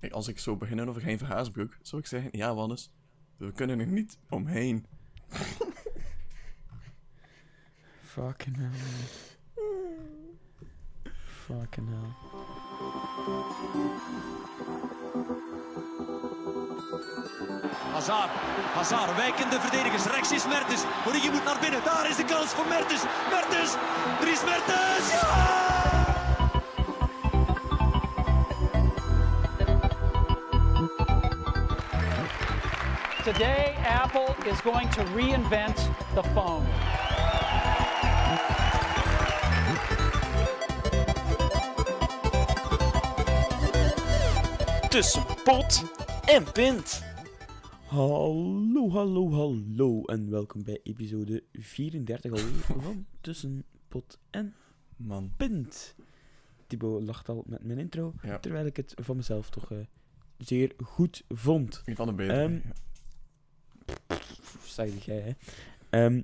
eh, als ik zou beginnen over geen verhaasbroek, zou ik zeggen, ja Wannes, we kunnen er niet omheen. Fucking hell. man. Fucking hell. Hazard, Hazard, wijkende verdedigers. Rechts is Mertens. Origi moet naar binnen. Daar is de kans voor Mertens. Mertens, Dries Mertens. Ja! Today, Apple is going to reinvent the phone. tussen pot en pint. Hallo, hallo, hallo en welkom bij episode 34 alweer van Tussen Pot en Man. Pint. Thibaut lacht al met mijn intro, Ja. terwijl ik het van mezelf toch eh, zeer goed vond. Een van de betere. Ehm, Zeg jij, hè. Ehm,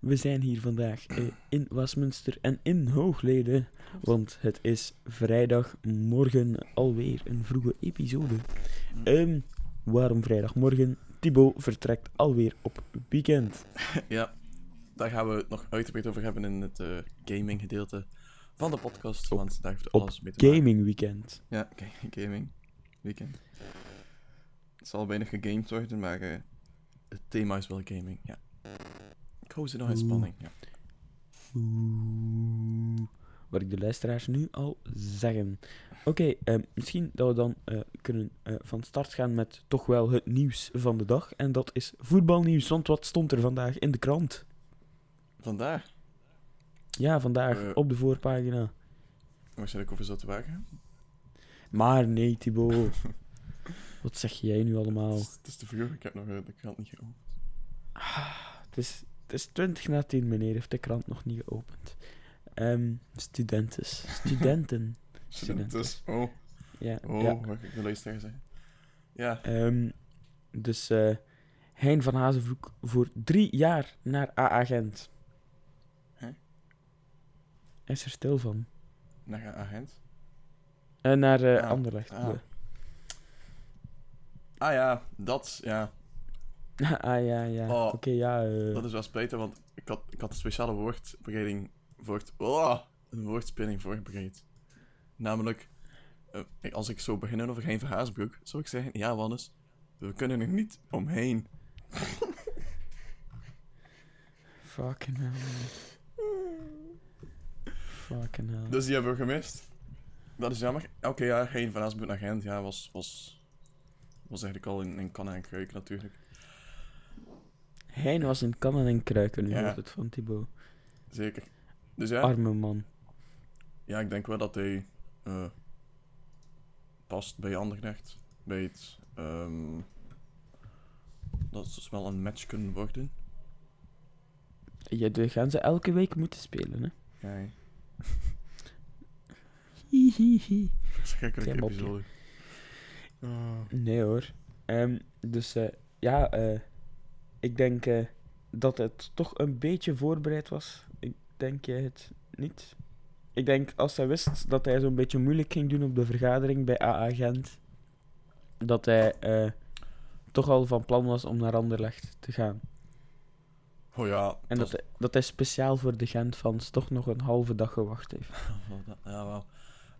we zijn hier vandaag eh, in Westminster en in Hoogleden, want het is vrijdagmorgen alweer een vroege episode. Ehm, waarom vrijdagmorgen? Thibaut vertrekt alweer op weekend. Ja, daar gaan we het nog uitgebreid over hebben in het eh, gaming gedeelte van de podcast, Op- want daar heeft alles mee te maken. Gaming weekend. Ja, gaming. Weekend. Het zal weinig gegamed worden, maar eh, het thema is wel gaming, ja. Ik hou ze nog in spanning, ja. Oeh. Wat ik de luisteraars nu al zeggen. Oké, ehm, misschien dat we dan eh, kunnen eh, van start gaan met toch wel het nieuws van de dag. En dat is voetbalnieuws. Want wat stond er vandaag in de krant? Vandaag, Ja, vandaag Eh. op de voorpagina. waar zit ik over zo te wagen? Maar nee, Thibaut. wat zeg jij nu allemaal? Het is, het is te vroeg, ik heb nog eh, de krant niet geopend. Het is, het is 20 na 10, meneer. Heeft de krant nog niet geopend. Ehm studentes. Studenten. Dus, oh, Ja. oh, ja. wat ik de luisteraar zeggen. Ja, Ehm, dus eh Hein van Hazenvloek voor drie jaar naar AA Gent. Hè? Hij is er stil van. naar een agent. Eh, naar Ah, Anderlecht. ah. Ah ja, dat, ja, ah ja, ja. Oh, Oké, ja. eh, dat is wel spijtig, want ik had, ik had een speciale woordbereiding voor het... Oh, een woordspeling voorbereid. Namelijk, eh, als ik zou beginnen over geen verhaasbroek, zou ik zeggen, ja Wannes, we kunnen er niet omheen. Fucking hell. Fucking hell. Dus die hebben we gemist. Dat is jammer. Oké, ja, geen verhaasbroek naar Gent, ja, was, was, was eigenlijk al in, in kannen en kruiken natuurlijk. Hein was in kannen en kruiken, nu Ja. het van Thibaut. Zeker. Dus ja, Arme man. ja ik denk wel dat hij eh, past bij Anderlecht. Bij het... ehm, dat is dus wel een match kunnen worden. Ja, gaan ze elke week moeten spelen, hè. Ja, mopje. episode. Oh. Nee hoor. Ehm, dus eh, ja, eh, ik denk eh, dat het toch een beetje voorbereid was. Ik denk jij het niet. Ik denk als hij wist dat hij zo'n beetje moeilijk ging doen op de vergadering bij AA Gent, dat hij toch al van plan was om naar Anderlecht te gaan. Oh ja, En dat, hij, dat hij speciaal voor de Gent-fans toch nog een halve dag gewacht heeft. Ja, wel.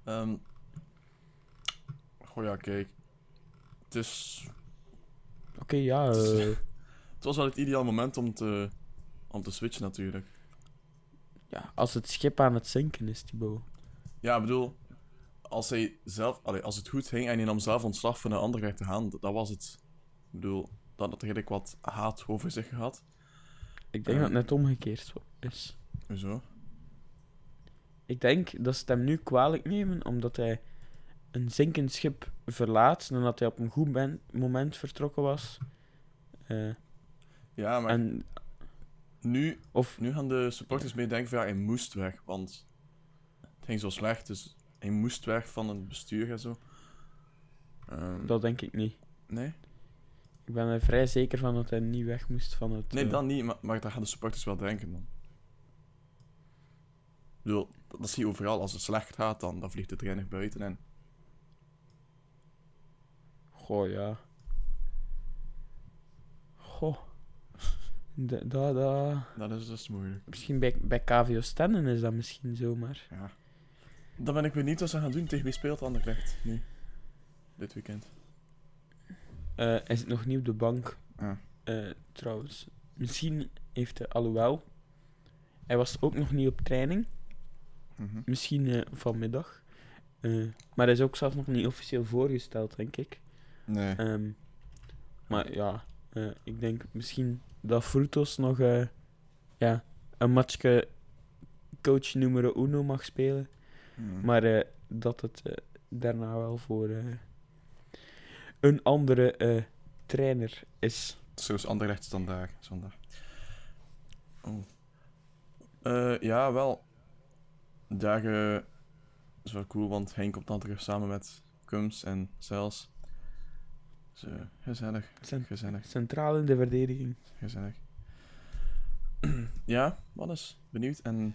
Ehm oh ja, kijk. Het is... Oké, ja. eh, Het was wel het ideaal moment om te, om te switchen natuurlijk. ja, als het schip aan het zinken is, Thibaut. Ja, ik bedoel, als hij zelf, allee, als het goed ging en hij nam zelf ontslag van een ander weg te gaan, dat, was het. Ik bedoel, dat had redelijk wat haat over zich gehad. Ik denk dat het net omgekeerd is. Hoezo? Ik denk dat ze het hem nu kwalijk nemen omdat hij een zinkend schip verlaat nadat hij op een goed moment vertrokken was. Eh, Ja, maar en, nu, of, nu gaan de supporters mee denken van ja, hij moest weg, want het ging zo slecht, dus hij moest weg van het bestuur en zo. Ehm, dat denk ik niet. Nee? Ik ben er vrij zeker van dat hij niet weg moest van het... Nee, eh, dan niet, maar, maar dat gaan de supporters wel denken dan. Ik bedoel, dat zie je overal. Als het slecht gaat, dan, dan vliegt de trainer buiten en... Goh, ja. Goh. Da, da, da. Dat is dus moeilijk. Misschien bij, bij KVO Stenden is dat misschien zo, maar... Ja. Dan ben ik benieuwd wat ze gaan doen. Tegen wie speelt Anderlecht nu? Dit weekend. Eh, hij zit nog niet op de bank, Ah. eh, trouwens. Misschien heeft hij, alhoewel... Hij was ook nog niet op training. Mhm. Misschien eh, vanmiddag. Eh, maar hij is ook zelfs nog niet officieel voorgesteld, denk ik. Nee. Ehm, maar ja, eh, ik denk misschien dat Frutos nog eh, ja, een matchje coach nummer uno mag spelen. Mhm. Maar eh, dat het daarna wel voor een andere trainer is. Zo is Anderlecht standaard zondag. Oh. Ja, wel. Daar eh, is wel cool, want Henk komt dan terug samen met Kums en Cels. Eh, gezellig, Cent- gezellig, Centraal in de verdediging. gezellig. ja, wat is benieuwd. En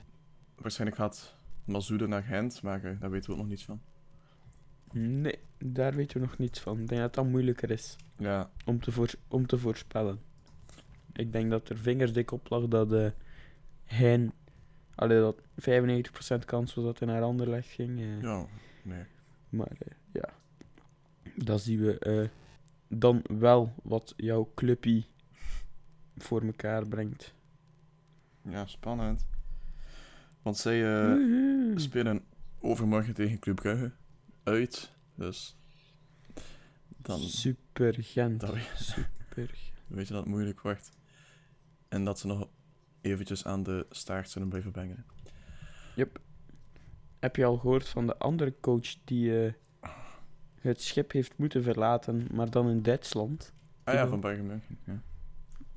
waarschijnlijk gaat Mazoede naar Gent, maar eh, daar weten we ook nog niets van. Nee, daar weten we nog niets van. Ik denk dat dat moeilijker is Ja, om te, voor, om te voorspellen. Ik denk dat er vingersdik op lag dat eh hij... Allee, dat 95% kans was dat hij naar Anderlecht ging. eh. ja, nee. Maar ja, dan zien we dan wel wat jouw clubpie voor elkaar brengt. Ja, spannend. Want zij eh, spelen overmorgen tegen Club Brugge uit. Dus dan, Super Gent. dan Super weet je dat het moeilijk wordt. En dat ze nog eventjes aan de staart zullen blijven bengelen. Yep. Heb je al gehoord van de andere coach die eh, het schip heeft moeten verlaten, maar dan in Duitsland? Ah ja, van Bayern München. Ja.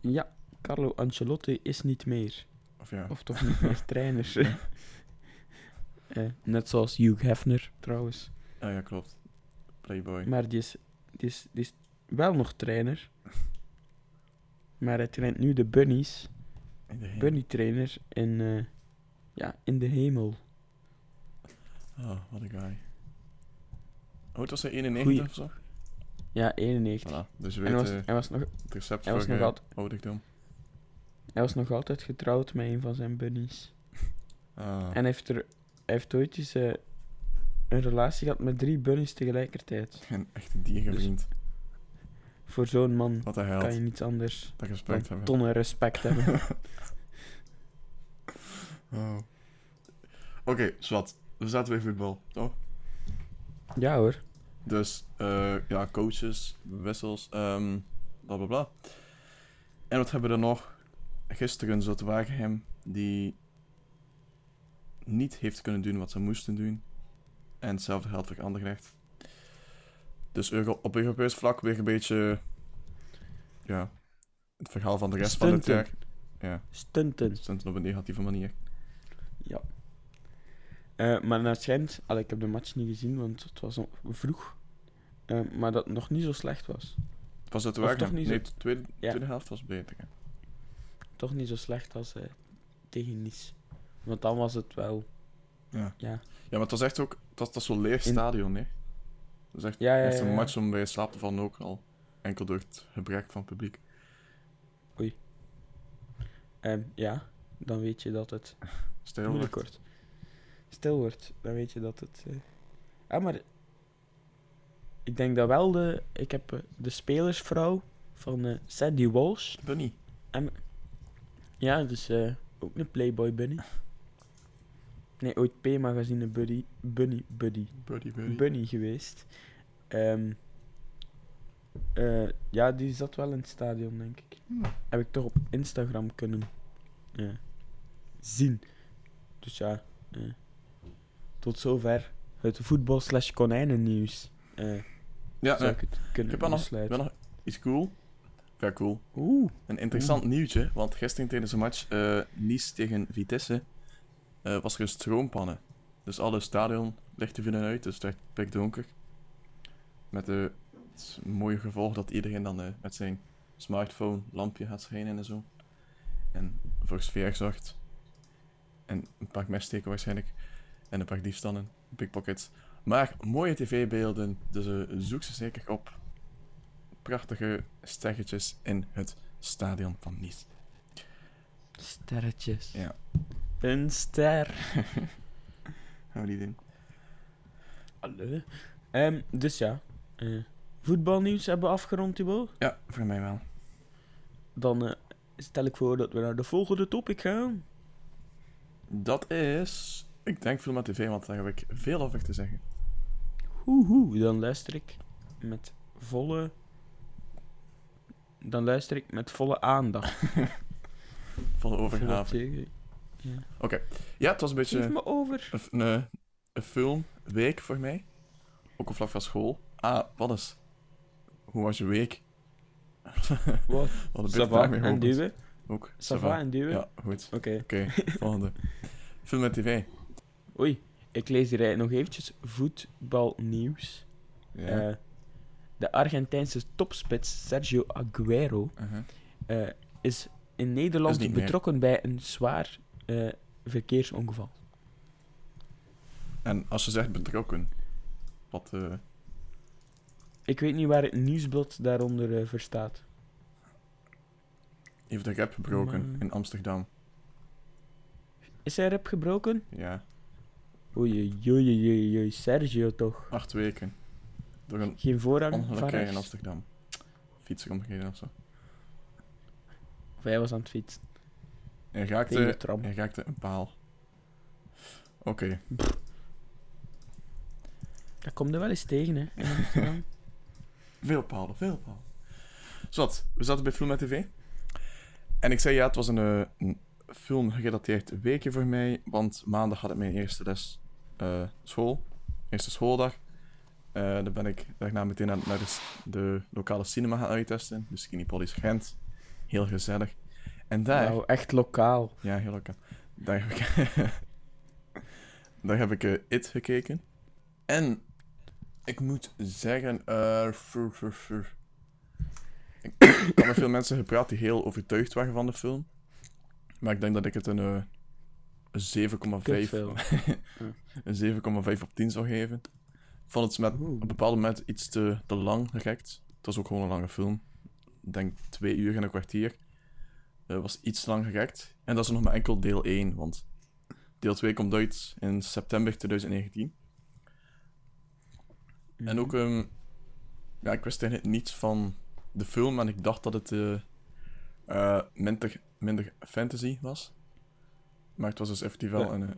Ja, Carlo Ancelotti is niet meer. Of ja, Of toch niet meer trainer. Eh, net zoals Hugh Hefner trouwens. ah, ja klopt. Playboy. Maar die is, die, is, die is wel nog trainer. Maar hij traint nu de bunnies. De. Bunny trainer in, eh, ja, in de hemel. Oh, wat een guy. Hoe was hij? 91 Goeie. of zo? Ja, 91. Voilà. Dus je En hij weet was, hij, was nog, het recept hij was voor nog eh, altijd- ouderdom. hij was nog altijd getrouwd met een van zijn bunnies. Ah, En hij heeft, er, hij heeft ooit eens eh, een relatie gehad met drie bunnies tegelijkertijd. een echte dierenvriend. Voor zo'n man Wat kan je niets anders Dat respect dan hebben. tonnen respect hebben. Oh. Oké, zwart. We zaten bij voetbal, toch? Ja hoor. Dus, eh, ja, coaches, wissels, ehm bla bla bla. En wat hebben we er nog? Gisteren zat Wagenheim, die niet heeft kunnen doen wat ze moesten doen. En hetzelfde geldt voor Anderlecht. Dus op Europees vlak weer een beetje... Ja, het verhaal van de rest van het jaar. Ja, Stunten. stunten op een negatieve manier. Ja. Eh, maar naar het schijnt, allee, ik heb de match niet gezien, want het was vroeg. Eh, maar dat het nog niet zo slecht was. Was het Of Wagenheim? toch niet Nee, de tweede, Ja. tweede helft was beter. hè. Toch niet zo slecht als eh, tegen Nice. Want dan was het wel. Ja. Ja. Ja, maar het was echt ook... Was, was zo'n leeg stadion, hè. Dat is echt, Ja, ja, echt ja, een match om bij slaap te vallen ook al. Enkel door het gebrek van publiek. Ehm, ja, dan weet je dat het moeilijk wordt. Stil wordt, dan weet je dat het. eh Ah, maar. Ik denk dat wel de. Ik heb eh, de spelersvrouw van eh Sandy Walsh. Bunny. Ja, dus ook een Playboy Bunny. Nee, ooit P-magazine Buddy, Bunny, Buddy, Buddy, buddy. Bunny geweest. Ehm, eh, ja, die zat wel in het stadion, denk ik. Hmm. Heb ik toch op Instagram kunnen zien. Dus ja, tot zover het voetbal slash konijnen nieuws. Eh, Ja, zou nee. ik het ik kunnen heb nog, iets cool. Ja, cool. Oeh, Een interessant nieuwtje, want gisteren tijdens de match eh Nice tegen Vitesse eh, was er een stroompannen. Dus alle stadion lichten vielen uit, dus het werd pikdonker. Met de, het mooie gevolg dat iedereen dan eh, met zijn smartphone lampje gaat schijnen en zo. En voor sfeer zorgt. En een pak messteken waarschijnlijk. En een pak diefstallen, pickpockets. Maar mooie tv-beelden, dus eh, zoek ze zeker op. prachtige sterretjes in het stadion van Nice. Sterretjes. Ja. Een ster. Gaan we die doen? Hallo. Ehm, dus ja. eh, voetbalnieuws hebben we afgerond, Thibaut. Ja, voor mij wel. Dan eh, stel ik voor dat we naar de volgende topic gaan. Dat is... Ik denk film met tv, want daar heb ik veel over te zeggen. Hoehoe, dan luister ik met volle... Dan luister ik met volle aandacht. Volle Volle overgave. tegen- Ja, het was een beetje... Geef me over. een, een, een filmweek voor mij. Ook op vlak van school. Ah, wat is? Hoe was je week? Wat? Wat een en duwen? Ook. Ça ça va, va. en duwen? Ja, goed. Oké. Oké, volgende. Film met tv. Oei, ik lees hier nog eventjes voetbalnieuws. Ja. Eh, de Argentijnse topspits Sergio Aguero uh-huh. eh, is in Nederland Is niet meer. betrokken bij een zwaar eh, verkeersongeval. En als je zegt betrokken, wat... Ik weet niet waar het nieuwsblad daaronder eh, verstaat. heeft de rap gebroken Maar- in Amsterdam? Is hij rep gebroken? Ja, Oei, oei, oei, oei, Sergio toch? acht weken. Door een Geen voorrang ongeluk in? Amsterdam. Fietser omgereden of zo. Of hij was aan het fietsen. Hij Tegen raakte, hij raakte een paal. Oké. Dat komt er wel eens tegen, hè, in Amsterdam. Veel palen, veel palen. Zat, we zaten bij Film TV. En ik zei ja, het was een, eh, een film-gerelateerd weekje voor mij. Want maandag had ik mijn eerste les eh, school. Eerste schooldag. Eh dan ben ik daarna meteen naar, naar de, lokale cinema gaan uittesten. De Skinny Polly's Gent. Heel gezellig. En daar... Nou, echt lokaal. Ja, heel lekker. Daar heb ik, daar heb ik eh, It gekeken. En ik moet zeggen, fur, fur, fur. ik ik had met veel mensen gepraat die heel overtuigd waren van de film. Maar ik denk dat ik het een, eh, een 7,5 Kutfilm. een 7,5 op 10 zou geven. Ik vond het met Oeh. op een bepaald moment iets te, te lang gerekt. Het was ook gewoon een lange film. Ik denk twee uur en een kwartier. Het was iets lang gerekt. En dat is nog maar enkel deel 1, want deel 2 komt uit in september 2019. En ook, ehm, ja, ik wist eigenlijk niets van de film en ik dacht dat het eh, eh, minder, minder fantasy was. Maar het was dus effectief wel Ja. een eh,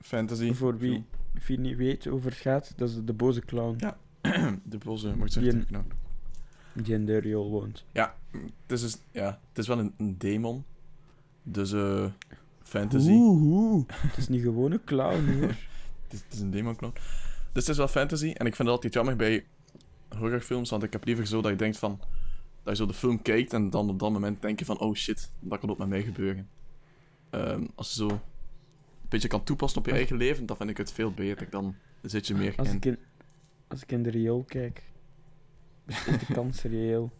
fantasy. Voor wie, wie niet weet over het gaat, dat is de boze clown Ja. de boze een- genoemd. die in de riool woont. Ja, het is, dus, ja, het is wel een, een demon. Dus eh fantasy. Oeh, oeh. Het is niet gewoon een clown, hoor. Het is, het is een demon clown. Dus het is wel fantasy. En ik vind het altijd jammer bij horrorfilms, want ik heb liever zo dat je denkt van... Dat je zo de film kijkt en dan op dat moment denk je van... Oh shit, dat kan ook met mij gebeuren. Ehm, als je zo een beetje kan toepassen op je eigen leven, dan vind ik het veel beter. Dan zit je meer Als in. ik in, als ik in de riool kijk, is de kans reëel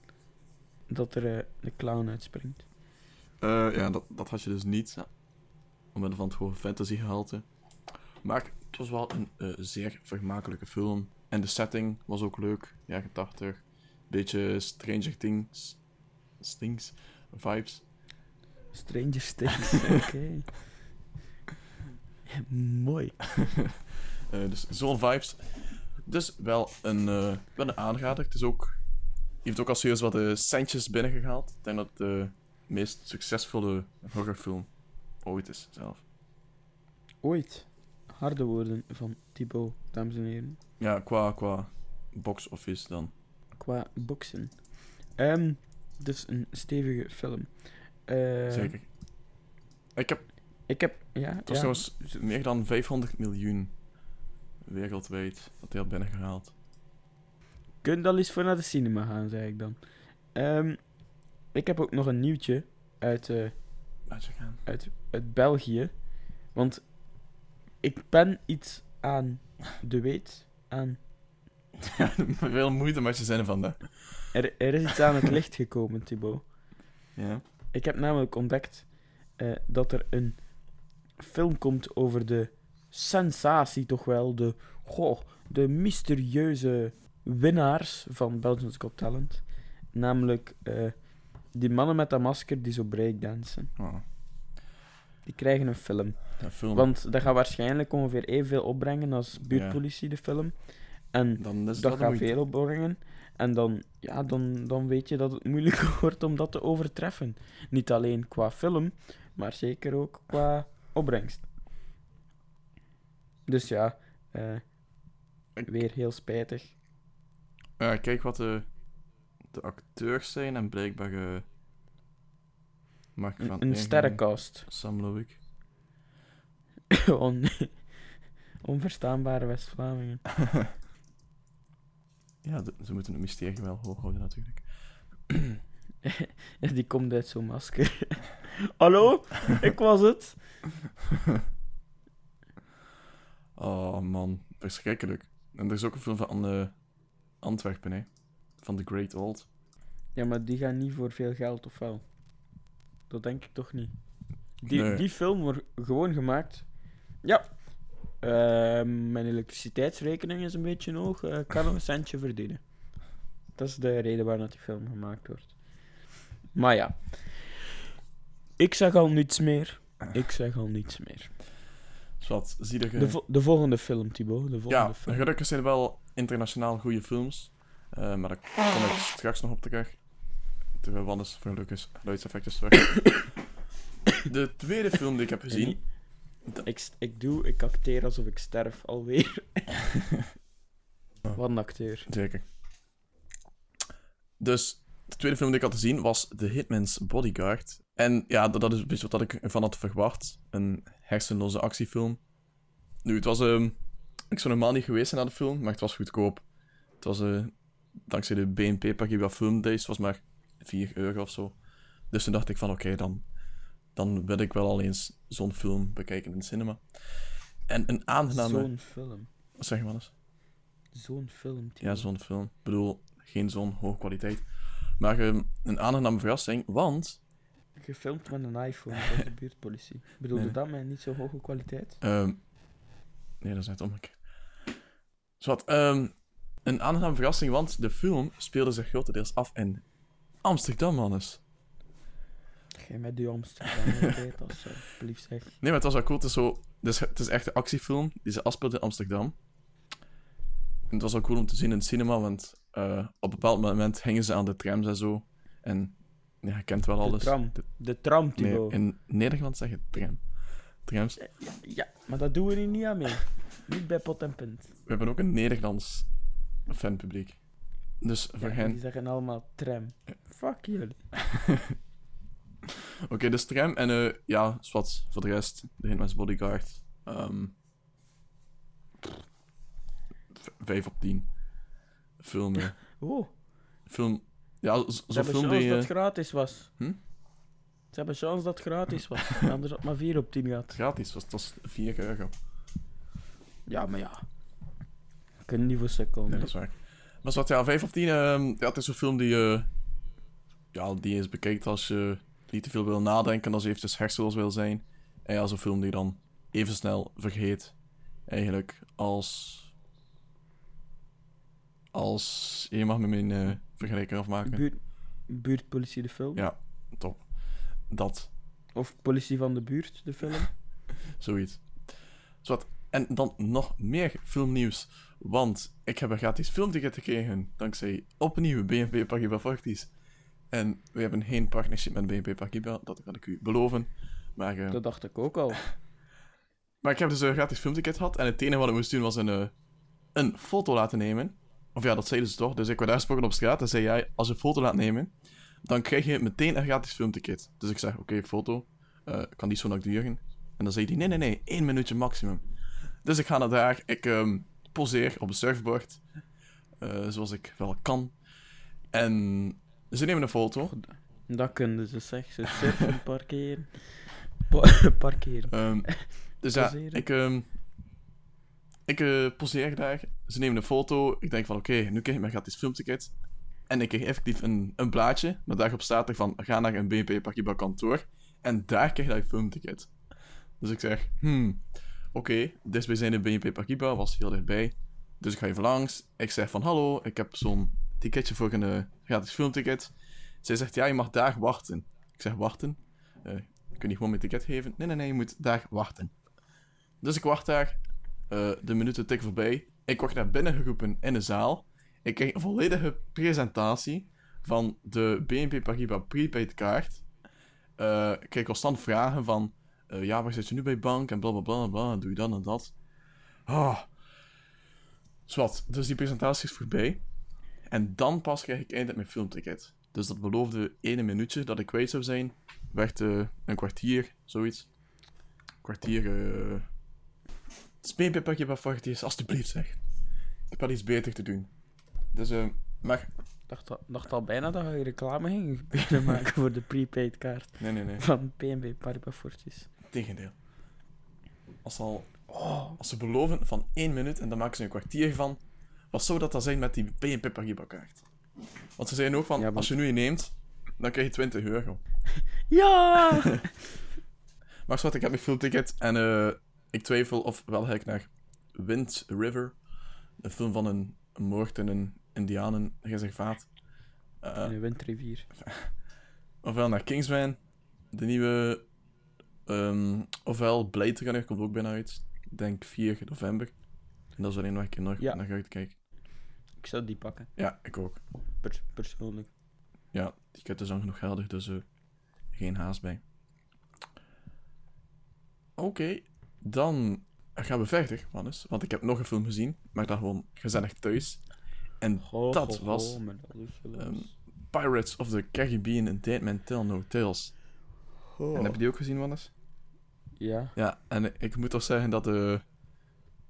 dat er eh, een clown uitspringt. Eh, ja, dat, dat had je dus niet. Ja. Omwille van het hoge fantasy gehalte. Maar het was wel een eh, zeer vermakelijke film. En de setting was ook leuk. Jaren 80. Beetje Stranger Things. Stings. Vibes. Stranger Things, oké. Mooi. Eh, dus zo'n vibes. Dus wel een, eh, wel een aanrader. Het is ook... Heeft ook al serieus wat eh, centjes binnengehaald. Ik denk dat het de meest succesvolle horrorfilm ooit is, zelf. Ooit. Harde woorden van Thibaut, dames en heren. Ja, qua, qua box office dan. Qua boksen. Ehm, dus een stevige film. Eh, Zeker. Ik heb, Ik heb, ja, het was ja, trouwens meer dan 500 miljoen wereldwijd dat hij had binnengehaald. Kun al eens voor naar de cinema gaan, zei ik dan. Ehm, ik heb ook nog een nieuwtje uit, eh, je uit, uit België. Want ik ben iets aan de weet. Aan, veel moeite met je zin van dat. er, er is iets aan het licht gekomen, Thibaut. Ja. Ik heb namelijk ontdekt eh, dat er een film komt over de sensatie, toch wel. De, goh, de mysterieuze winnaars van Belgians Got Talent. Namelijk eh, die mannen met dat masker die zo breakdansen. Oh, Die krijgen een film. een film. Want dat gaat waarschijnlijk ongeveer evenveel opbrengen als Buurtpolitie, de film. En dan dat dat gaat veel opbrengen. En dan, ja, dan, dan weet je dat het moeilijk wordt om dat te overtreffen. Niet alleen qua film, maar zeker ook qua opbrengst. Dus ja, eh, weer heel spijtig. Ja, kijk wat de, de acteurs zijn en blijkbaar eh Mark van Een, een sterrencast. Sam. On, onverstaanbare West-Vlamingen. Ja, de- ze moeten het mysterie wel hoog houden natuurlijk. Die komt uit zo'n masker. Hallo, ik was het. Oh man, verschrikkelijk. En er is ook een film van eh, Antwerpen, hè. Van The Great Old. Ja, maar die gaan niet voor veel geld, of wel? Dat denk ik toch niet. Die, Nee. die film wordt gewoon gemaakt. Ja. Ehm, mijn elektriciteitsrekening is een beetje hoog. eh, kan nog een centje verdienen. Dat is de reden waarom dat die film gemaakt wordt. Maar ja. Ik zeg al niets meer. Ik zeg al niets meer. Zwat, zie je... De, vo- de volgende film, Thibaut. De volgende ja, film. gelukkig zijn er wel internationaal goede films. Eh, maar daar kom ik straks nog op terug. Terwijl Wannes gelukkig geluidseffecten terug. De tweede film die ik heb gezien... Ik, ik doe, ik acteer alsof ik sterf alweer. Wat een acteur. Zeker. Dus de tweede film die ik had gezien was The Hitman's Bodyguard. En ja, dat, dat is beetje wat ik ervan had verwacht. Een hersenloze actiefilm. Nu, het was... ehm ik zou normaal niet geweest zijn naar de film, maar het was goedkoop. Het was eh, dankzij de BNP Paribas Film Days, het was maar 4 euro of zo. Dus toen dacht ik van, oké, dan, dan wil ik wel al eens zo'n film bekijken in de cinema. En een aangename... Zo'n film. Wat zeg je maar eens? Zo'n film. Ja, zo'n film. Ik bedoel, geen zo'n hoge kwaliteit. Maar ehm, een aangename verrassing, want... Gefilmd met een iPhone van de buurtpolitie. Bedoelde Nee. dat met niet zo hoge kwaliteit? ehm, nee, dat is net omgekeerd. Zwat, ehm een aangename verrassing, want de film speelde zich grotendeels af in Amsterdam, mannes. Gij met die Amsterdam alsjeblieft zeg. Nee, maar het was wel cool. Het is, zo, dus het is echt een actiefilm die zich afspeelt in Amsterdam. En het was wel cool om te zien in het cinema, want eh, op een bepaald moment hingen ze aan de trams en zo. En ja, je kent wel De alles. tram. De- De tram, nee, in Nederland zeg je tram. Trams. Ja, ja, maar dat doen we hier niet aan mee. Niet bij pot en pint. We hebben ook een Nederlands fanpubliek. Dus voor hen... Die zeggen allemaal tram. Fuck jullie. Oké, dus tram en eh ja, wat voor de rest, de Hitman's Bodyguard. ehm v- vijf op tien. Film, eh, Oh, film... Ja, z- ze zo'n hebben film chance die... dat eh, het gratis was. Hm? Ze hebben chance dat het gratis was. Anders had maar 4 op 10 gehad. gratis was, het was 4 euro. Ja, maar ja. We kunnen niet voor seconden. Nee, dat is waar. Maar wat, ja, 5 op 10. ehm ja, het is een film die, eh ja, die eens bekijkt als je niet te veel wil nadenken, als je eventjes hersenloos wil zijn. En ja, zo'n film die dan even snel vergeet. Eigenlijk als... Als... Je mag met mijn eh, vergelijking afmaken. Buurt, buurtpolitie de film. Ja, top. Dat. Of politie van de buurt de film. Zoiets. Zwat. En dan nog meer filmnieuws. Want ik heb een gratis filmticket gekregen. Dankzij opnieuw BNP Paribas Fortis. En we hebben geen partnership met BNP Paribas. Dat kan ik u beloven. Maar, eh, Dat dacht ik ook al. maar ik heb dus een gratis filmticket gehad. En het enige wat ik moest doen was een, eh, een foto laten nemen. Of ja, dat zeiden ze toch. Dus ik werd aangesproken op straat. En zei jij, als je een foto laat nemen, dan krijg je meteen een gratis filmticket. Dus ik zeg, oké, foto. eh, kan niet zo lang duren. En dan zei hij, nee, nee, nee, één minuutje maximum. Dus ik ga naar daar. Ik ehm, poseer op een surfboard. zoals ik wel kan. En ze nemen een foto. Dat kunnen ze zeg. Ze surfen, parkeren. Pa- parkeren. Ehm, dus ja, Poseren. ik, ehm, ik eh, poseer daar. Ze nemen een foto. Ik denk van, oké, nu krijg ik mijn gratis filmticket. En ik kreeg effectief een, een blaadje. Met daarop staat er van, ga naar een BNP Paribas kantoor. En daar krijg je je filmticket. Dus ik zeg, hmm, oké, dichtstbijzijnde BNP Paribas was heel dichtbij. Dus ik ga even langs. Ik zeg van, hallo, ik heb zo'n ticketje voor een eh, gratis filmticket. Zij zegt, ja, je mag daar wachten. Ik zeg, wachten? Eh, kun je gewoon mijn ticket geven? Nee, nee, nee, je moet daar wachten. Dus ik wacht daar. Eh, de minuten tikken voorbij. Ik word naar binnen geroepen in de zaal. Ik krijg een volledige presentatie van de BNP Paribas prepaid kaart. Eh, ik krijg constant vragen van... ja, waar zit je nu bij bank? En blablabla, bla, bla, bla, doe je dat en dat. Ah. Dus die presentatie is voorbij. En dan pas krijg ik eindelijk mijn filmticket. Dus dat beloofde ene minuutje dat ik kwijt zou zijn, werd eh, een kwartier, zoiets. Kwartier, eh... Speenpippertje wat voor het is, alstublieft zeg. Ik heb wel iets beter te doen. Dus, eh, maar... Ik dacht, al- dacht al bijna dat je reclame ging beginnen maken voor de prepaid kaart Nee, nee, nee. van PNB Paribas Fortis. Tegendeel. Als, ze al, als ze beloven van één minuut en dan maken ze een kwartier van, wat zou dat dan zijn met die BNP Paribas kaart? Want ze zeiden ook van, Ja, maar- als je nu een neemt, dan krijg je 20 euro. Ja! Maar zwart, ik heb mijn filmticket en eh, ik twijfel of wel ga ik naar Wind River, een film van een, een moord in een indianenreservaat. Eh, In de windrivier. ofwel naar Kingsman, de nieuwe, ehm, ofwel Blade Runner komt ook bijna uit. Ik denk 4 november. En dat is alleen waar ik nog Ja. naar uitkijk. Ik zou die pakken, Ja, ik ook. pers- persoonlijk. Ja, die kut is dan genoeg geldig, dus eh, geen haast bij. Oké, dan gaan we verder, Mannes. Want ik heb nog een film gezien, maar dan gewoon gezellig thuis. En Goh, dat goh, was goh, ehm, Pirates of the Caribbean, A Dead Man Tell No Tales. En heb je die ook gezien, Mannes? Ja, Ja, en ik moet toch zeggen dat eh,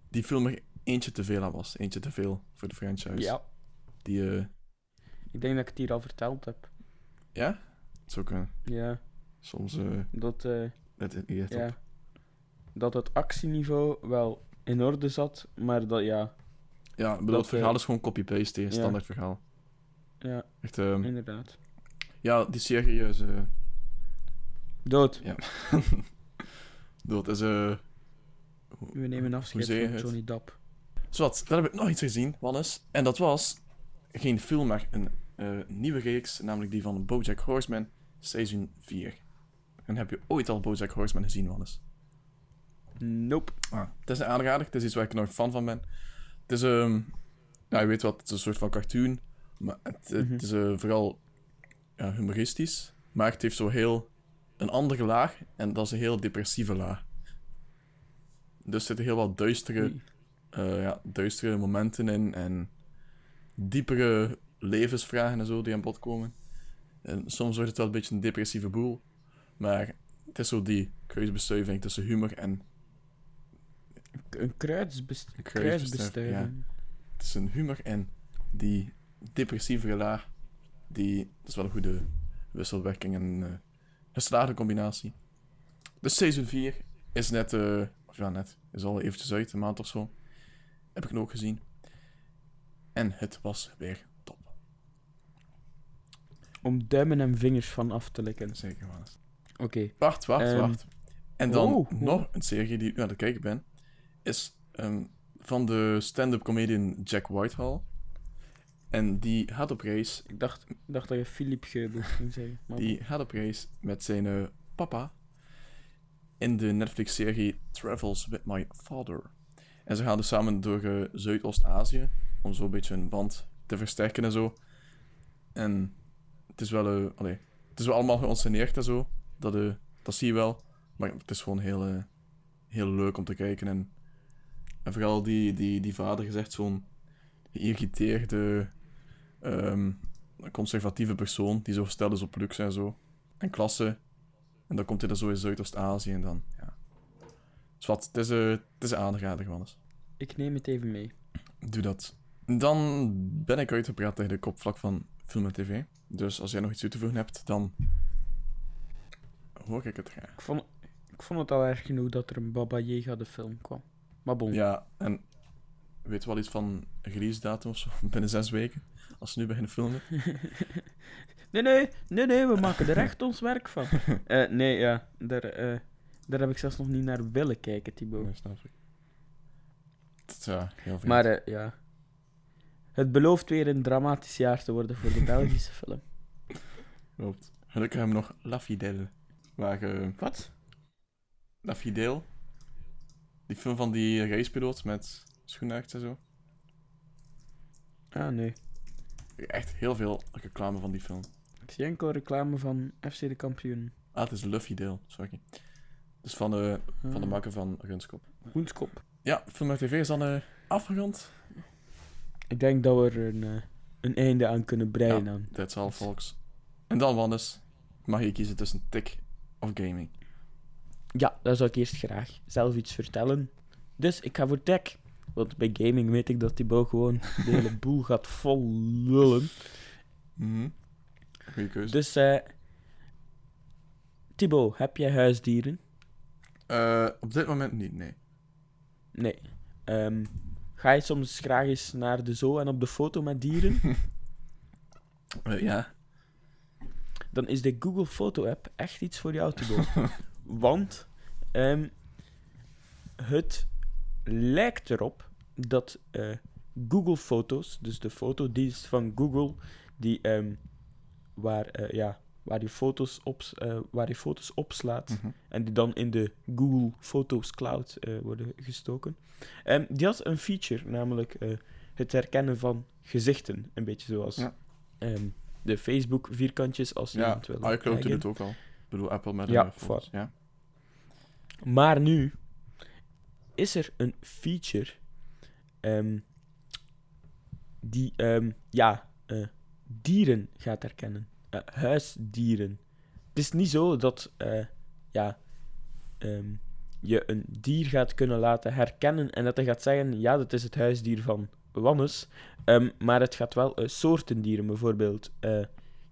die film eentje te veel aan was. Eentje te veel voor de franchise. ja. Die, eh, Ik denk dat ik het hier al verteld heb. ja? Is ook eh, Ja, soms eh dat, eh, net niet echt ja, dat het actieniveau wel in orde zat, maar dat ja, Ja, bedoel, Dat, het verhaal eh, is gewoon copy-paste, ja. standaard verhaal. ja, Echt, ehm, inderdaad. ja, die serie is, eh Dood. ja. dat is, eh We nemen afscheid van? Johnny Depp. Zwat, dan heb ik nog iets gezien, Wannes. En dat was geen film, maar een eh, nieuwe reeks, namelijk die van BoJack Horseman, seizoen 4. En heb je ooit al BoJack Horseman gezien, Wannes? Nope. Ah, het is een aanrader, het is iets waar ik nog fan van ben. Het is, ehm ja, je weet wat, het is een soort van cartoon, maar het, het Mhm. is eh, vooral ja, humoristisch, maar het heeft zo heel een andere laag, en dat is een heel depressieve laag. Dus er zitten heel wat duistere. Eh, ja, duistere momenten in, en diepere levensvragen en zo die aan bod komen. En soms wordt het wel een beetje een depressieve boel, maar het is zo die kruisbestuiving tussen humor en Een kruisbest Een kruisbestuiving, kruisbestuiving. tussen humor en die depressieve laag. Die, dat is wel een goede wisselwerking en eh geslaagde combinatie. Dus seizoen 4 is net, eh, of ja, net, is al eventjes uit, een maand of zo. Heb ik ook gezien. En het was weer top. Om duimen en vingers van af te likken. Zeker waar. Oké. Wacht, wacht, Ehm, wacht. En dan oh, nog een serie die ik aan het kijken ben. Is ehm, van de stand-up comedian Jack Whitehall. En die gaat op reis Ik dacht, dacht dat je Philippe ging zeggen. Maar Die gaat op reis met zijn eh, papa in de Netflix-serie Travels with My Father. En ze gaan dus samen door eh, Zuidoost-Azië om zo een beetje een band te versterken en zo. En het is wel, eh, allee, het is wel allemaal geïnsceneerd en zo. Dat, eh, dat zie je wel. Maar het is gewoon heel, heel leuk om te kijken. En, en vooral die, die, die vader echt zo'n geïrriteerde, ehm, conservatieve persoon die zo gesteld is op luxe en zo. En klasse. En dan komt hij er zo in Zuidoost-Azië en dan. Dus wat, het is, eh, het is een aanrader, Wannes. ik neem het even mee. Doe dat. Dan ben ik uitgepraat tegen de kopvlak van film en tv. Dus als jij nog iets toe te voegen hebt, dan hoor ik het graag. Ik vond, ik vond het al erg genoeg dat er een Baba Yaga de film kwam. Maar bon. Ja, en weet je wel iets van release datum of zo? Binnen zes weken? Als ze nu beginnen filmen? Nee, nee, nee, nee, we maken er echt ons werk van. Eh, nee, ja, daar, eh, daar heb ik zelfs nog niet naar willen kijken, Thibaut. Nee, snap ik. Ja, heel veel. Maar eh, ja, het belooft weer een dramatisch jaar te worden voor de Belgische film. Klopt. Gelukkig hebben we nog La Fidèle. Waar, Wat? La Fidèle, die film van die racepiloot met schoenaerts en zo. Ah, nee. Echt heel veel reclame van die film. Ik zie enkel reclame van FC de kampioen. Ah, het is Le Fidèle, sorry. Dus van de, van de maker van Gunskop. Hoenskop. Ja, Film TV is dan eh afgerond. Ik denk dat we er een, eh, een einde aan kunnen breien. aan. That's all, folks. En dan, Wannes, mag je kiezen tussen tech of gaming. Ja, dan zou ik eerst graag zelf iets vertellen. Dus ik ga voor tech. Want bij gaming weet ik dat die bouw gewoon de hele boel gaat vol lullen. Goeie keuze. Dus, eh Thibaut, heb jij huisdieren? Eh, op dit moment niet, nee. Nee. Ehm, ga je soms graag eens naar de zoo en op de foto met dieren? Eh, ja. dan is de Google Foto app echt iets voor jou te doen. Want ehm, het lijkt erop dat eh, Google Foto's, dus de fotodienst van Google, die, ehm, waar, ja, waar, je foto's op, eh, waar foto's opslaat Mhm. en die dan in de Google Foto's Cloud eh, worden gestoken, ehm, die had een feature, namelijk eh, het herkennen van gezichten. Een beetje zoals Ja. ehm, de Facebook vierkantjes als je Ja, iemand wil iCloud doet het ook al. Ik bedoel, Apple met Ja, foto's. Ja. Maar nu is er een feature ehm, die ja, dieren gaat herkennen. Eh, huisdieren. Het is niet zo dat eh, ja, ehm, je een dier gaat kunnen laten herkennen en dat hij gaat zeggen: ja, dat is het huisdier van Wannes. Ehm, maar het gaat wel eh, soorten dieren, bijvoorbeeld.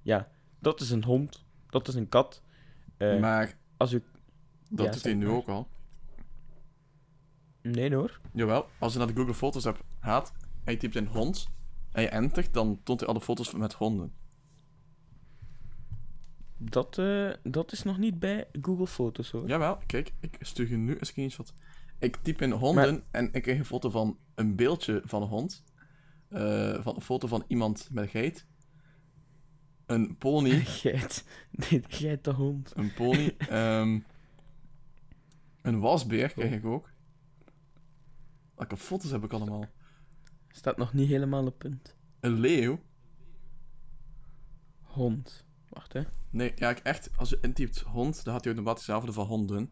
ja, dat is een hond, dat is een kat. Maar als u... dat ja, doet hij nu maar. ook al. Nee hoor. Jawel, als je naar de Google Foto's app gaat en je typt in hond en je entert, dan toont hij alle foto's met honden. Dat, eh, dat is nog niet bij Google Foto's hoor. Jawel, kijk, ik stuur je nu een screenshot. Ik typ in honden en ik krijg een foto van een beeldje van een hond. Eh, van een foto van iemand met een geit. Een pony. Geit. Nee, geit de hond. Een pony. ehm, een wasbeer krijg ik ook. Welke foto's heb ik allemaal? Staat nog niet helemaal op punt. Een leeuw. Hond. Wacht hè. Nee, ja, ik echt, als je intypt hond, dan gaat hij automatisch avonden van honden.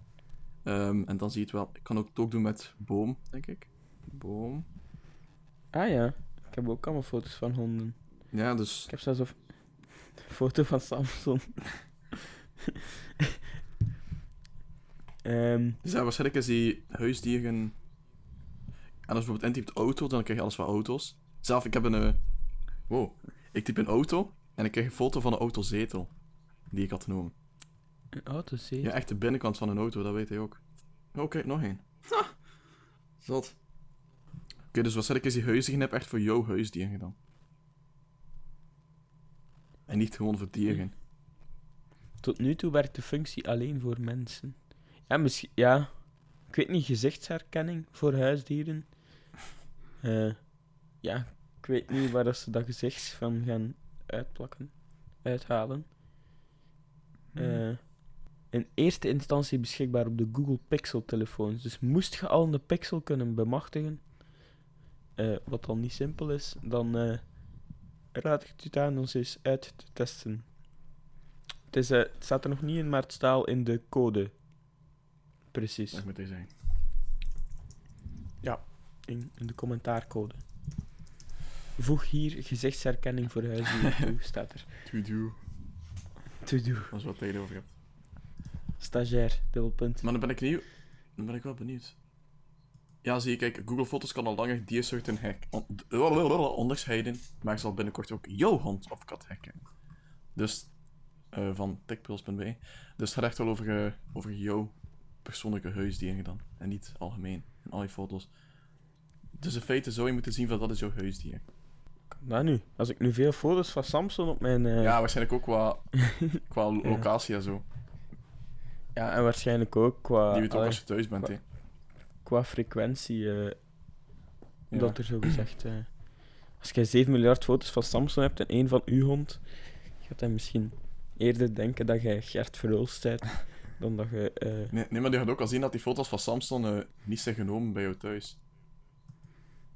Ehm, en dan zie je het wel. Ik kan ook het ook doen met boom, denk ik. Boom. Ah ja. Ik heb ook allemaal foto's van honden. Ja, dus Ik heb zelfs een foto van Samson. Ehm, Dus ja, waarschijnlijk is die huisdieren... En als je bijvoorbeeld intypt auto, dan krijg je alles van auto's. Zelf, ik heb een... eh, Wow. Ik typ een auto en ik krijg een foto van een autozetel. Die ik had genomen. een autozetel. Ja, echt de binnenkant van een auto, dat weet hij ook. Oh, kijk, nog één. Ha! Zot. Oké, dus waarschijnlijk is die huisdieren echt voor jouw huisdieren gedaan. En niet gewoon voor dieren. Tot nu toe werkt de functie alleen voor mensen. Ja, misschien... Ja. Ik weet niet, gezichtsherkenning voor huisdieren. Eh, ja, ik weet niet waar dat ze dat gezicht van gaan uitplakken. Uithalen. Eh, in eerste instantie beschikbaar op de Google Pixel telefoons. Dus moest je al een Pixel kunnen bemachtigen, eh, wat dan niet simpel is, dan eh, raad ik het aan ons eens uit te testen. Het, is, het staat er nog niet in, maar het staat al in de code. Precies. Dat moet hij zijn. In, in de commentaarcode. Voeg hier gezichtsherkenning voor huisdieren toe, staat er. To do. To do. Je wat tijd over hebt. Stagiair, dubbelpunt. Maar dan ben ik nieuw. Dan ben ik wel benieuwd. Ja, zie je, kijk, Google Foto's kan al langer diersoorten hek on- onderscheiden, maar zal binnenkort ook jouw hond of kat herkennen. Dus, eh, van techpils.be. Dus het gaat echt wel over, eh, over jouw persoonlijke huisdieren dan. En niet algemeen, in al je foto's. Dus in feite zou je moeten zien van dat is jouw huisdier. Nou nu, als ik nu veel foto's van Samsung op mijn... eh, Ja, waarschijnlijk ook qua, qua locatie en zo. ja, en waarschijnlijk ook qua, Die weet ook als je thuis bent, hè. qua frequentie, eh, dat er zo gezegd... eh, Als je 7 miljard foto's van Samsung hebt en één van uw hond, gaat hij misschien eerder denken dat jij Gert Verhulst bent dan dat je... Nee, nee, maar die gaat ook al zien dat die foto's van Samsung niet zijn genomen bij jou thuis.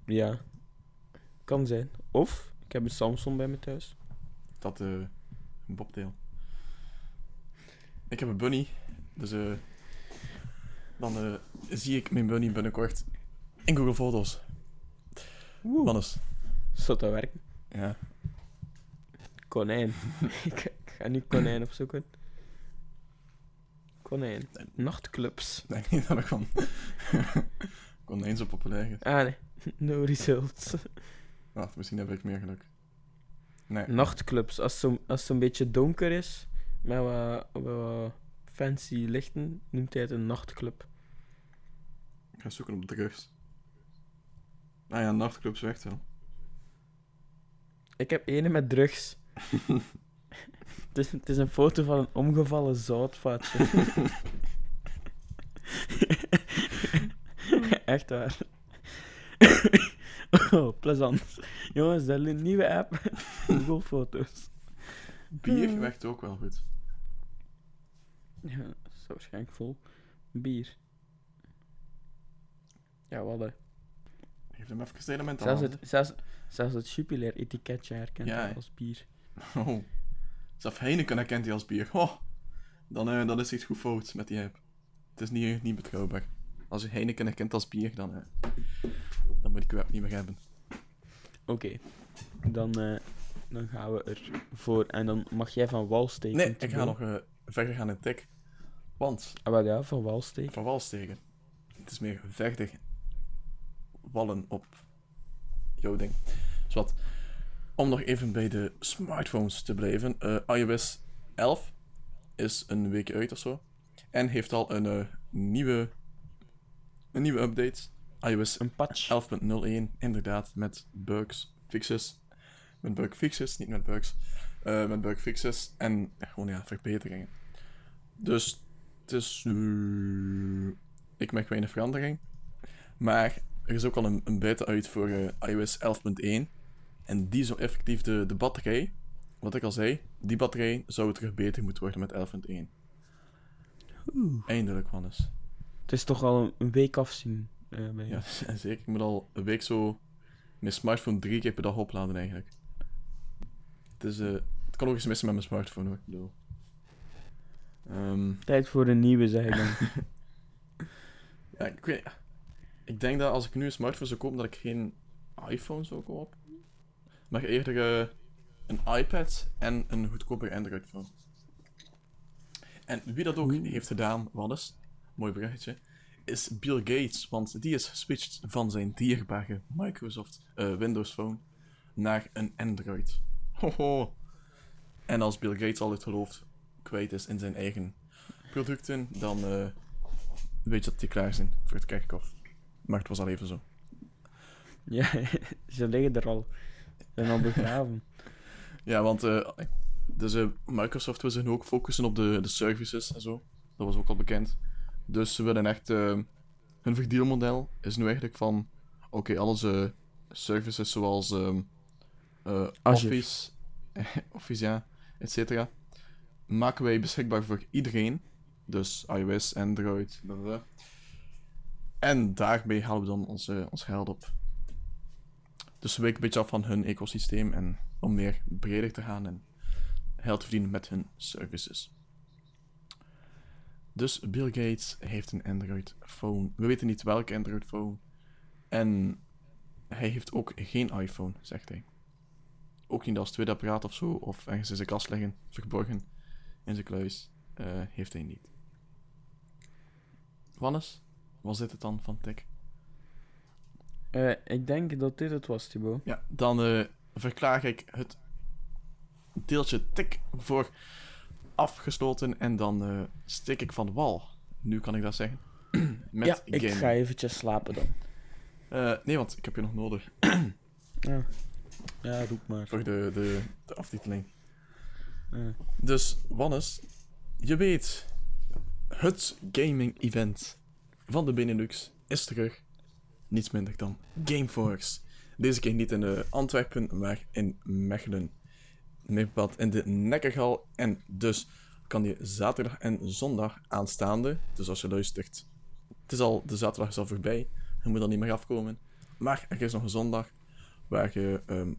ja, kan zijn. Of, ik heb een Samsung bij me thuis. Dat, eh, een bobtail. Ik heb een bunny, dus eh, dan eh, zie ik mijn bunny binnenkort in Google Foto's. Woe. Wannes. Zou dat werken? Ja. Konijn. ik, ik ga nu konijn opzoeken. Konijn. Nachtclubs. Ik denk niet dat ik van konijn zo populair is. Ah nee, no results. Wacht, misschien heb ik meer geluk. Nee. Nachtclubs, als het zo- als zo'n beetje donker is, met wat, wat fancy lichten, noemt hij het een nachtclub. Ik ga zoeken op drugs. Ah ja, nachtclubs werkt wel. Ik heb ene met drugs. het, is, het is een foto van een omgevallen zoutvatje. Echt waar. Oh, plezant. Jongens, is een nieuwe app. Google Foto's. Bier werkt ook wel goed. Ja, dat is waarschijnlijk vol. Bier. Ja, wat hè. Geef hem even het element aan. Zelfs het, zelfs, zelfs het Jupiler etiketje herkent Ja, hij hè. als bier. Oh. Zelf Heineken herkent hij als bier. Oh. Dan, eh, dan is iets goed fout met die app. Het is niet, niet betrouwbaar. Als je Heineken herkent als bier, dan, eh, dan moet ik app niet meer hebben. Oké, dan, eh, dan gaan we ervoor. En dan mag jij van wal steken. Nee, ik ga nog eh, verder gaan in tik. Want, Ah, wel ja, van wal steken. van wal steken. Het is meer verder wallen op jouw ding. Dus wat, om nog even bij de smartphones te blijven. iOS 11 is een week uit of zo. En heeft al een nieuwe, een nieuwe update. iOS Een patch. 11.01, inderdaad, met bugs, fixes. Met bug fixes, niet met bugs. Eh, met bug fixes en ja, gewoon ja, verbeteringen. Dus het is. eh, ik merk weinig verandering. Maar er is ook al een, een beta uit voor eh, iOS 11.1. En die zou effectief de, de batterij, wat ik al zei, die batterij zou terug beter moeten worden met 11.1. Eindelijk, Wannes. Het is toch al een, week afzien. eh, bij Ja, zeker. Ik moet al een week zo mijn smartphone drie keer per dag opladen eigenlijk. Het, is, eh, het kan ook eens missen met mijn smartphone hoor. Ehm, Tijd voor een nieuwe, zeg ik dan. ja, ik, weet, ik denk dat als ik nu een smartphone zou kopen, dat ik geen iPhone zou kopen. Maar eerder eh, een iPad en een goedkoper Android phone. En wie dat ook heeft gedaan, Wannes, mooi bruggetje, is Bill Gates. Want die is geswitcht van zijn dierbare Microsoft eh, Windows Phone naar een Android. Hoho. En als Bill Gates al het geloof kwijt is in zijn eigen producten, dan eh, weet je dat die klaar zijn voor het kerkhof. Maar het was al even zo. ja, ze liggen er al. Ze zijn al begraven. Ja, want eh, dus, eh, Microsoft wil zich nu ook focussen op de, de services en zo. Dat was ook al bekend. Dus ze willen echt... eh, hun verdeelmodel is nu eigenlijk van... Oké, alle eh, services zoals eh. Office, Office, ja, et cetera, maken wij beschikbaar voor iedereen. Dus iOS, Android, bla, bla, bla. En daarbij halen we dan ons, eh, ons geld op. Dus ze wijken een beetje af van hun ecosysteem en om meer breder te gaan en geld te verdienen met hun services. Dus Bill Gates heeft een Android phone. We weten niet welke Android phone. En hij heeft ook geen iPhone, zegt hij. Ook niet als tweede apparaat of zo, of ergens in zijn kast liggen, verborgen in zijn kluis. eh, heeft hij niet. Wannes, was dit het dan van Tech? Eh, ik denk dat dit het was, Thibaut. Ja, dan eh, verklaar ik het deeltje tik voor afgesloten en dan eh steek ik van wal. Nu kan ik dat zeggen. Met ja, ik gaming. ga eventjes slapen dan. Eh, nee, want ik heb je nog nodig Ja, ja roep maar. voor de, de, de aftiteling. Ja. Dus, Wannes, je weet, het gaming-event van de Benelux is terug. Niets minder dan Gameforce. Deze keer niet in eh, Antwerpen, maar in Mechelen. Meer bepaald in de Nekkergal. En dus kan je zaterdag en zondag aanstaande, dus als je luistert, het is al, de zaterdag is al voorbij, je moet dan niet meer afkomen. Maar er is nog een zondag waar je ehm,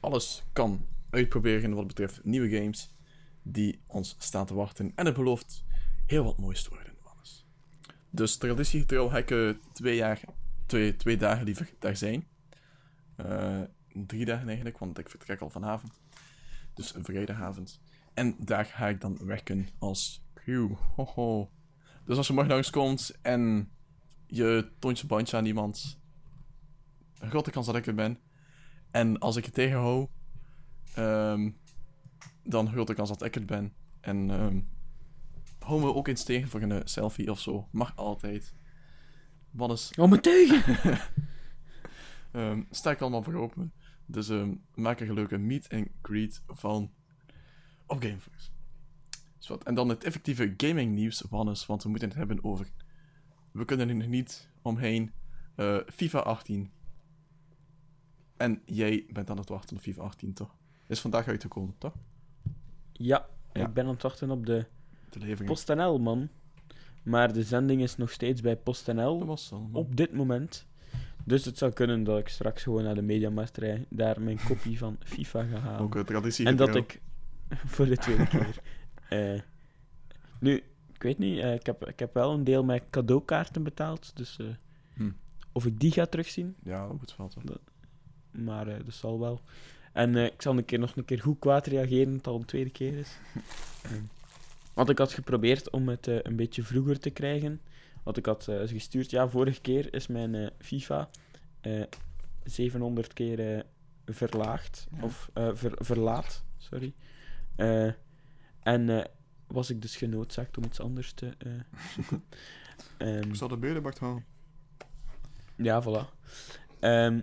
alles kan uitproberen wat betreft nieuwe games die ons staan te wachten. En het belooft heel wat moois te worden, Wannes. Dus traditiegetrouw ga ik eh, twee, jaar, twee, twee dagen liever daar zijn. Eh, drie dagen eigenlijk, want ik vertrek al vanavond. Dus een vrijdagavond. En daar ga ik dan werken als crew. Hoho. Dus als je morgen langskomt en je toont je bandje aan iemand, een grote kans dat ik er ben. En als ik je tegenhoud, ehm, dan een grote kans dat ik het ben. En ehm hou me ook eens tegen voor een eh, selfie of zo. Mag altijd. Wat is Oh, mijn tegen! Ehm sta ik allemaal voor open. Dus maak er een leuke meet and greet van op Gameforce. Dus wat. En dan het effectieve gaming nieuws, Wannes, want we moeten het hebben over... We kunnen er nog niet omheen. eh, FIFA 18. En jij bent aan het wachten op FIFA 18, toch? Is vandaag uitgekomen, toch? Ja, Ja. ik ben aan het wachten op de De. PostNL, man. Maar de zending is nog steeds bij Dat PostNL was al, man. op dit moment. Dus het zou kunnen dat ik straks gewoon naar de Mediamarkt rijd, daar mijn kopie van FIFA ga halen. Ook een traditie. En dat ik voor de tweede keer. eh, nu, ik weet niet, eh, ik, heb, ik heb wel een deel met cadeaukaarten betaald. Dus eh, Hm. of ik die ga terugzien, Ja, dat moet wel, toch? maar dat zal wel. En ik zal een keer, nog een keer goed kwaad reageren, dat het al een tweede keer is. Want ik had geprobeerd om het een beetje vroeger te krijgen. Want ik had eh, gestuurd, ja, vorige keer is mijn eh, FIFA eh, 700 keer eh, verlaagd. Ja. Of ver- verlaat, sorry. En was ik dus genoodzaakt om iets anders te zoeken. Ehm, zal de berenbak halen. ja, voilà. Ehm,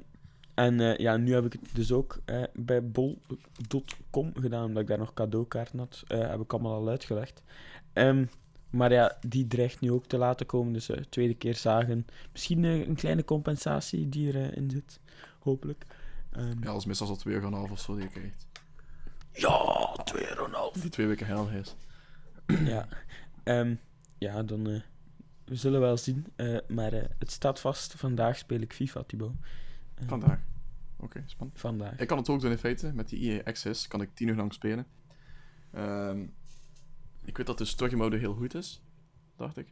en ja, nu heb ik het dus ook bij bol.com gedaan, omdat ik daar nog cadeaukaarten had. Heb ik allemaal al uitgelegd. Ehm, maar ja, die dreigt nu ook te laten komen, dus eh, tweede keer zagen. Misschien eh, een kleine compensatie die erin in zit, hopelijk. Ehm, Ja, dat is meestal een half of zo die je krijgt. ja, 2,5. Die twee weken hel is. ja. Ehm, ja, dan... eh, we zullen wel zien. eh, maar eh, het staat vast. Vandaag speel ik FIFA, Thibaut. Eh, Vandaag. Oké, spannend. Vandaag. Ik kan het ook doen in feite. Met die EA Access kan ik tien uur lang spelen. Ehm, ik weet dat de story mode heel goed is. Dacht ik.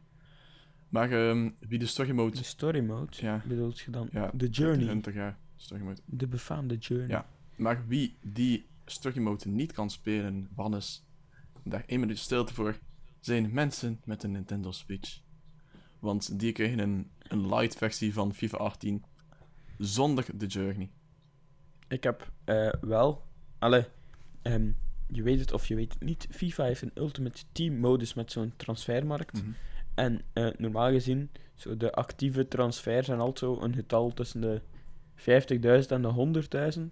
Maar ehm, wie de story mode... De story mode, Ja. bedoelt je dan? Ja, de journey. Hunter, ja. Story mode. De befaamde journey. Ja. Maar wie die story mode niet kan spelen, Wannes, daar één minuut stilte voor, zijn mensen met een Nintendo Switch. Want die kregen een, een light versie van FIFA 18 zonder de journey. Ik heb eh, wel... Alle, ehm, je weet het of je weet het niet. FIFA heeft een Ultimate Team modus met zo'n transfermarkt. Mhm. En eh, normaal gezien, zo de actieve transfers zijn altijd zo een getal tussen de 50.000 en de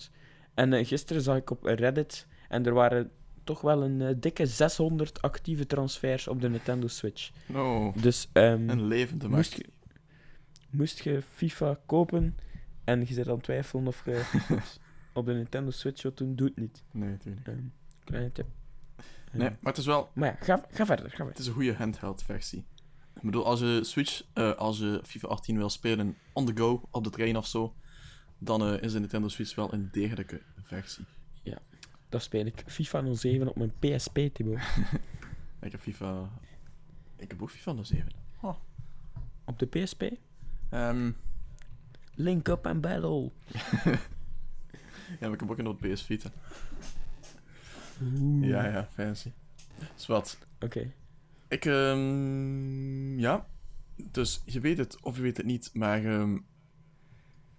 100.000. En eh, gisteren zag ik op Reddit, en er waren toch wel een eh, dikke 600 actieve transfers op de Nintendo Switch. No, Dus ehm, een levende moest, markt. je, moest je FIFA kopen en je zit aan het twijfelen of je op de Nintendo Switch wilt doen, doe het niet. Nee, natuurlijk. Ehm, kleine tip. Nee, maar het is wel Maar ja, ga, ga verder, ga het verder. is een goede handheld versie. Ik bedoel, als je Switch, eh, als je FIFA 18 wil spelen on the go, op de trein of zo, dan eh, is de Nintendo Switch wel een degelijke versie. Dan speel ik FIFA 07 op mijn PSP, Thibaut. Ik heb FIFA... Ik heb ook FIFA 07. Op de PSP? Ehm Link up en battle. ja, maar ik heb ook een PS Vita. Ja, ja, fancy. Dus wat? Oké. Ik, ehm ja. Dus je weet het of je weet het niet, maar ehm,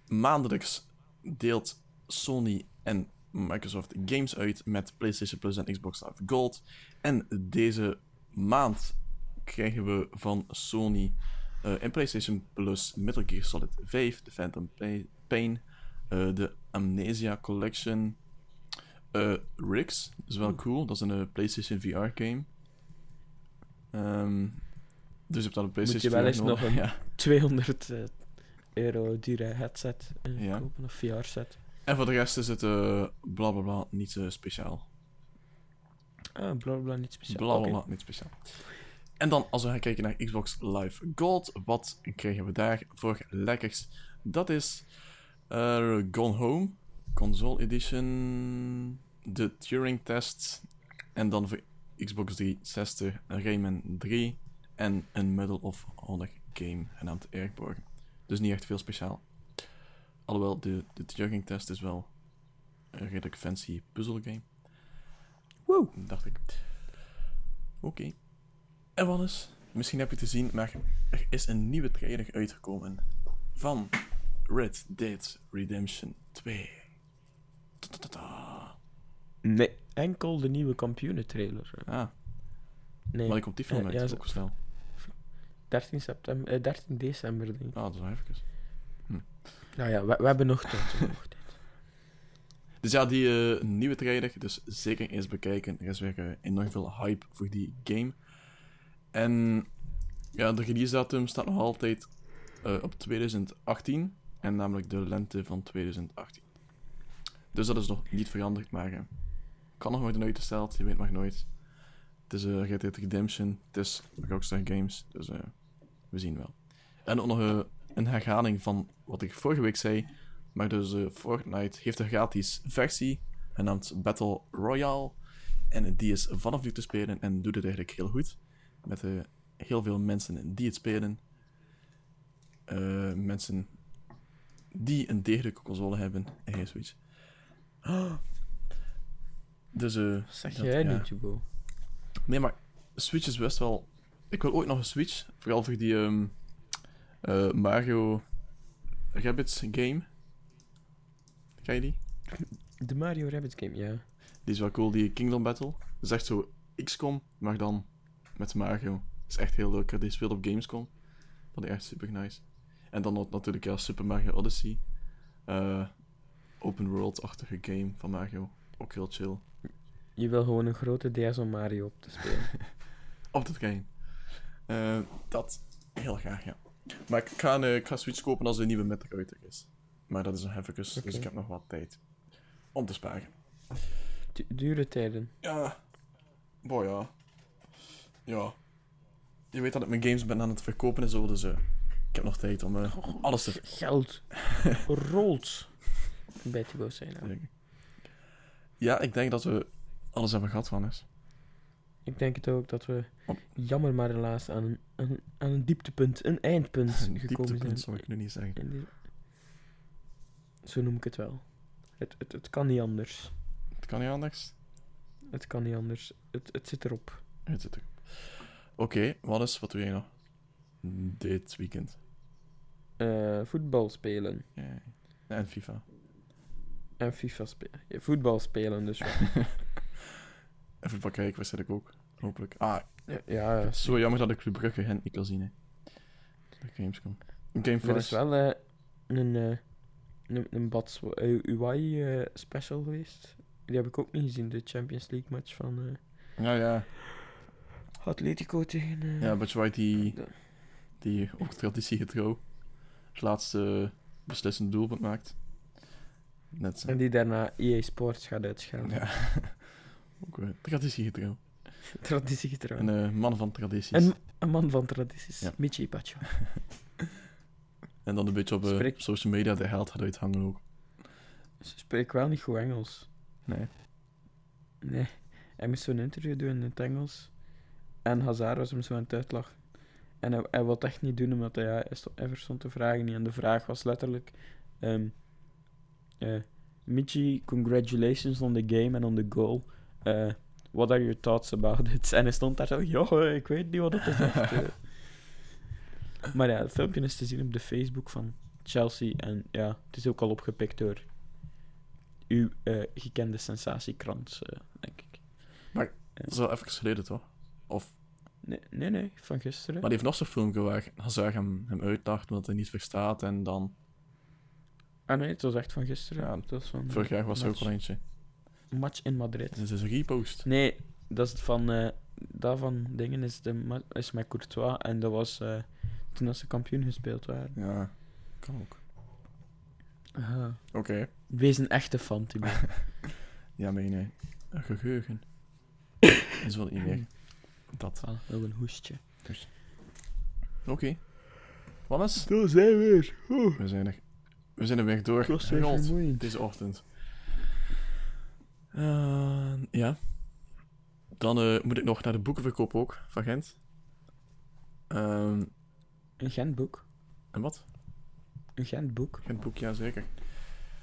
maandelijks deelt Sony en Microsoft games uit met PlayStation Plus en Xbox Live Gold. En deze maand krijgen we van Sony eh in PlayStation Plus Metal Gear Solid 5, The Phantom Pa- Pain, eh, de Amnesia Collection, eh Rix, dat is wel cool, dat is een eh, PlayStation VR game. Ehm, dus je hebt dan een PlayStation wel VR eens nog een- Ja, 200 eh, euro dure headset Ja. kopen of VR-set. En voor de rest is het eh bla bla bla niet speciaal. Ah, bla bla, niet speciaal. Bla bla Oké. bla, niet speciaal. En dan, als we gaan kijken naar Xbox Live Gold, wat krijgen we daar voor lekkers? Dat is Gone Home, Console Edition, de Turing Test, en dan voor Xbox 360 Rayman 3 en een Medal of Honor game genaamd Airborne. Dus niet echt veel speciaal. Alhoewel, de, de Turing Test is wel een redelijk fancy puzzelgame. Woe. Dacht ik. Oké. En wat is? Misschien heb je het gezien, maar er is een nieuwe trailer uitgekomen van Red Dead Redemption 2. Nee, enkel de nieuwe kampioenentrailer. Ah, Nee, wanneer komt die film Eh, uit? ja, ook snel. 13, september, eh, 13 december, denk ik. Ah, dat is wel even. Nou ja, we, we hebben nog tijd. Dus ja, die eh, nieuwe trailer, dus zeker eens bekijken. Er is weer eh, enorm veel hype voor die game. En ja, de release datum staat nog altijd op 2018. En namelijk de lente van 2018. Dus dat is nog niet veranderd, maar eh, kan nog worden uitgesteld. Je weet maar nooit. Het is eh Red Dead Redemption, het is Rockstar Games, dus eh, we zien wel. En ook nog een herhaling van wat ik vorige week zei. Maar dus Fortnite heeft een gratis versie, genaamd Battle Royale. En die is vanaf nu te spelen en doet het eigenlijk heel goed. Met heel veel mensen die het spelen. Mensen die een degelijke console hebben en geen Switch. Dus, eh, Zeg dat- jij ja. niet, Jubo? Nee, maar Switch is best wel. Ik wil ooit nog een Switch. Vooral voor die ehm, eh, Mario Rabbids game. Ken je die? De Mario Rabbids game, ja. Die is wel cool, die Kingdom Battle. Dat is echt zo XCOM, maar dan met Mario. Dat is echt heel leuk. Die speelt op Gamescom. Vond ik echt super nice. En dan natuurlijk ja, Super Mario Odyssey. Eh, open world-achtige game van Mario. Ook heel chill. Je wil gewoon een grote DS om Mario op te spelen. Op dat game. Eh, dat heel graag, ja. Maar ik ga, eh, ik ga Switch kopen als de nieuwe met eruit er is. Maar dat is nog even, dus ik heb nog wat tijd om te sparen. Du- dure tijden. Ja. Boy, ja. Ja. Je weet dat ik mijn games ben aan het verkopen en zo, dus eh, ik heb nog tijd om eh, alles te Geld. Rolt. Bij Thibaut zijn. nou. verkopen. Ja, ik denk dat we alles hebben gehad van is. Ik denk het ook dat we, jammer maar helaas, aan een, aan, een- aan een dieptepunt, een eindpunt Een gekomen dieptepunt zijn. zal ik nu niet zeggen. Zo noem ik het wel. Het, het, het kan niet anders. Het kan niet anders. Het kan niet anders. Het, het zit erop. Het zit er. Oké, wat is, wat doe jij nog? Dit weekend. Eh, voetbal spelen. Ja. En FIFA. En FIFA spelen. Ja, voetbal spelen dus wel. En voetbal kijken waarschijnlijk ook. Hopelijk. Ah, ja, ja, zo jammer dat ik Club Brugge hen niet kan zien, hè. De Gamescom. Er is wel eh, een, eh een, een Bats eh, UI special geweest. Die heb ik ook niet gezien, de Champions League match van Ja, ja. Atletico tegen... Ja, White die, die ook traditiegetrouw het laatste beslissende doelpunt maakt. Net zo. En die daarna EA Sports gaat uitschelden. Ja. ook weer traditiegetrouw. Traditiegetrouw. Een eh, man van tradities. Een, een man van tradities. Ja. Michi Pacho. En dan een beetje op eh, Spreek- social media de held gaat uithangen ook. Ze spreekt wel niet goed Engels. Nee. Nee. Hij moest zo'n interview doen in het Engels. En Hazard was hem zo aan het uitlachen. En hij, hij wilde het echt niet doen, omdat hij, ja, hij, stond, hij verstond de vraag niet. En de vraag was letterlijk... ehm eh, Michi, congratulations on the game and on the goal. Eh, what are your thoughts about it? En hij stond daar zo... Ja, eh, ik weet niet wat het is. echt, eh." maar ja, het filmpje is te zien op de Facebook van Chelsea. En ja, het is ook al opgepikt door uw gekende sensatiekrant, denk ik. Dat is wel even geleden, toch? Of, Nee, nee, nee, van gisteren. maar die heeft nog zo'n filmpje waar Hazard hem, hem uitdacht omdat hij niet verstaat. En dan, Ah nee, het was echt van gisteren. Ja, het was van vorig jaar was er ook al eentje. match in Madrid. Het is een repost. Nee, dat is het van... eh dat van dingen is, de, is met Courtois. En dat was eh, toen als ze kampioen gespeeld waren. Ja. Kan ook. Aha. Oké. Wees een echte fan, Timo. Ja, mijn eh, geheugen. is wel niet meer. Dat. Ah, ook een hoestje. Oké. Wannes? Daar zijn we weer. We zijn er. We zijn er weer door. Vermoeiend. Deze ochtend. Eh, ja. Dan eh, moet ik nog naar de boekenverkoop ook, van Gent. Ehm, Een Gentboek. en wat? Een Gentboek. Gent boek, ja zeker.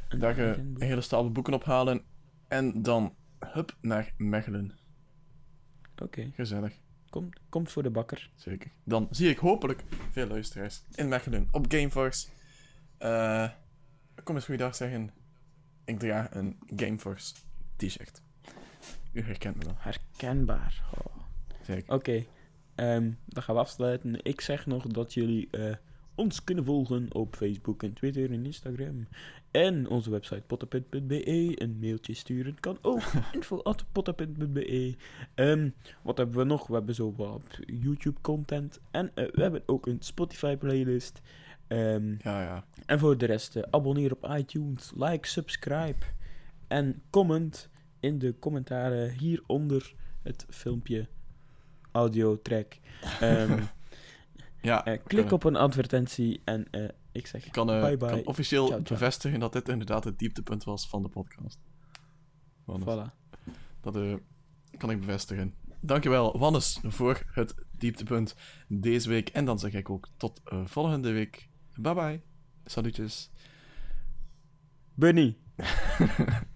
Een Daar Gentboek. een hele stapel boeken ophalen. En dan, hup, naar Mechelen. Oké, Gezellig. komt, komt voor de bakker. Zeker. Dan zie ik hopelijk veel luisteraars in Mechelen op Gameforce. Eh kom eens goeiedag zeggen. Ik draag een Gameforce t-shirt. U herkent me wel. Herkenbaar. Oh. Zeker. Oké, ehm, dan gaan we afsluiten. Ik zeg nog dat jullie eh, ons kunnen volgen op Facebook en Twitter en Instagram. En onze website potta.be. Een mailtje sturen kan ook. info.potta.be. Ehm wat hebben we nog? We hebben zo wat YouTube content. En eh, we hebben ook een Spotify playlist. Ehm, Ja, ja. en voor de rest, eh, abonneer op iTunes, like, subscribe en comment in de commentaren hieronder het filmpje audio track. Ehm, ja eh, klik op een advertentie en eh, ik zeg Ik kan, bye bye. kan officieel Ciao, ciao. bevestigen dat dit inderdaad het dieptepunt was van de podcast. Wannes. Voilà. Dat kan ik bevestigen. Dankjewel, Wannes, voor het dieptepunt deze week. En dan zeg ik ook tot volgende week. Bye bye. Salutjes. Bunny.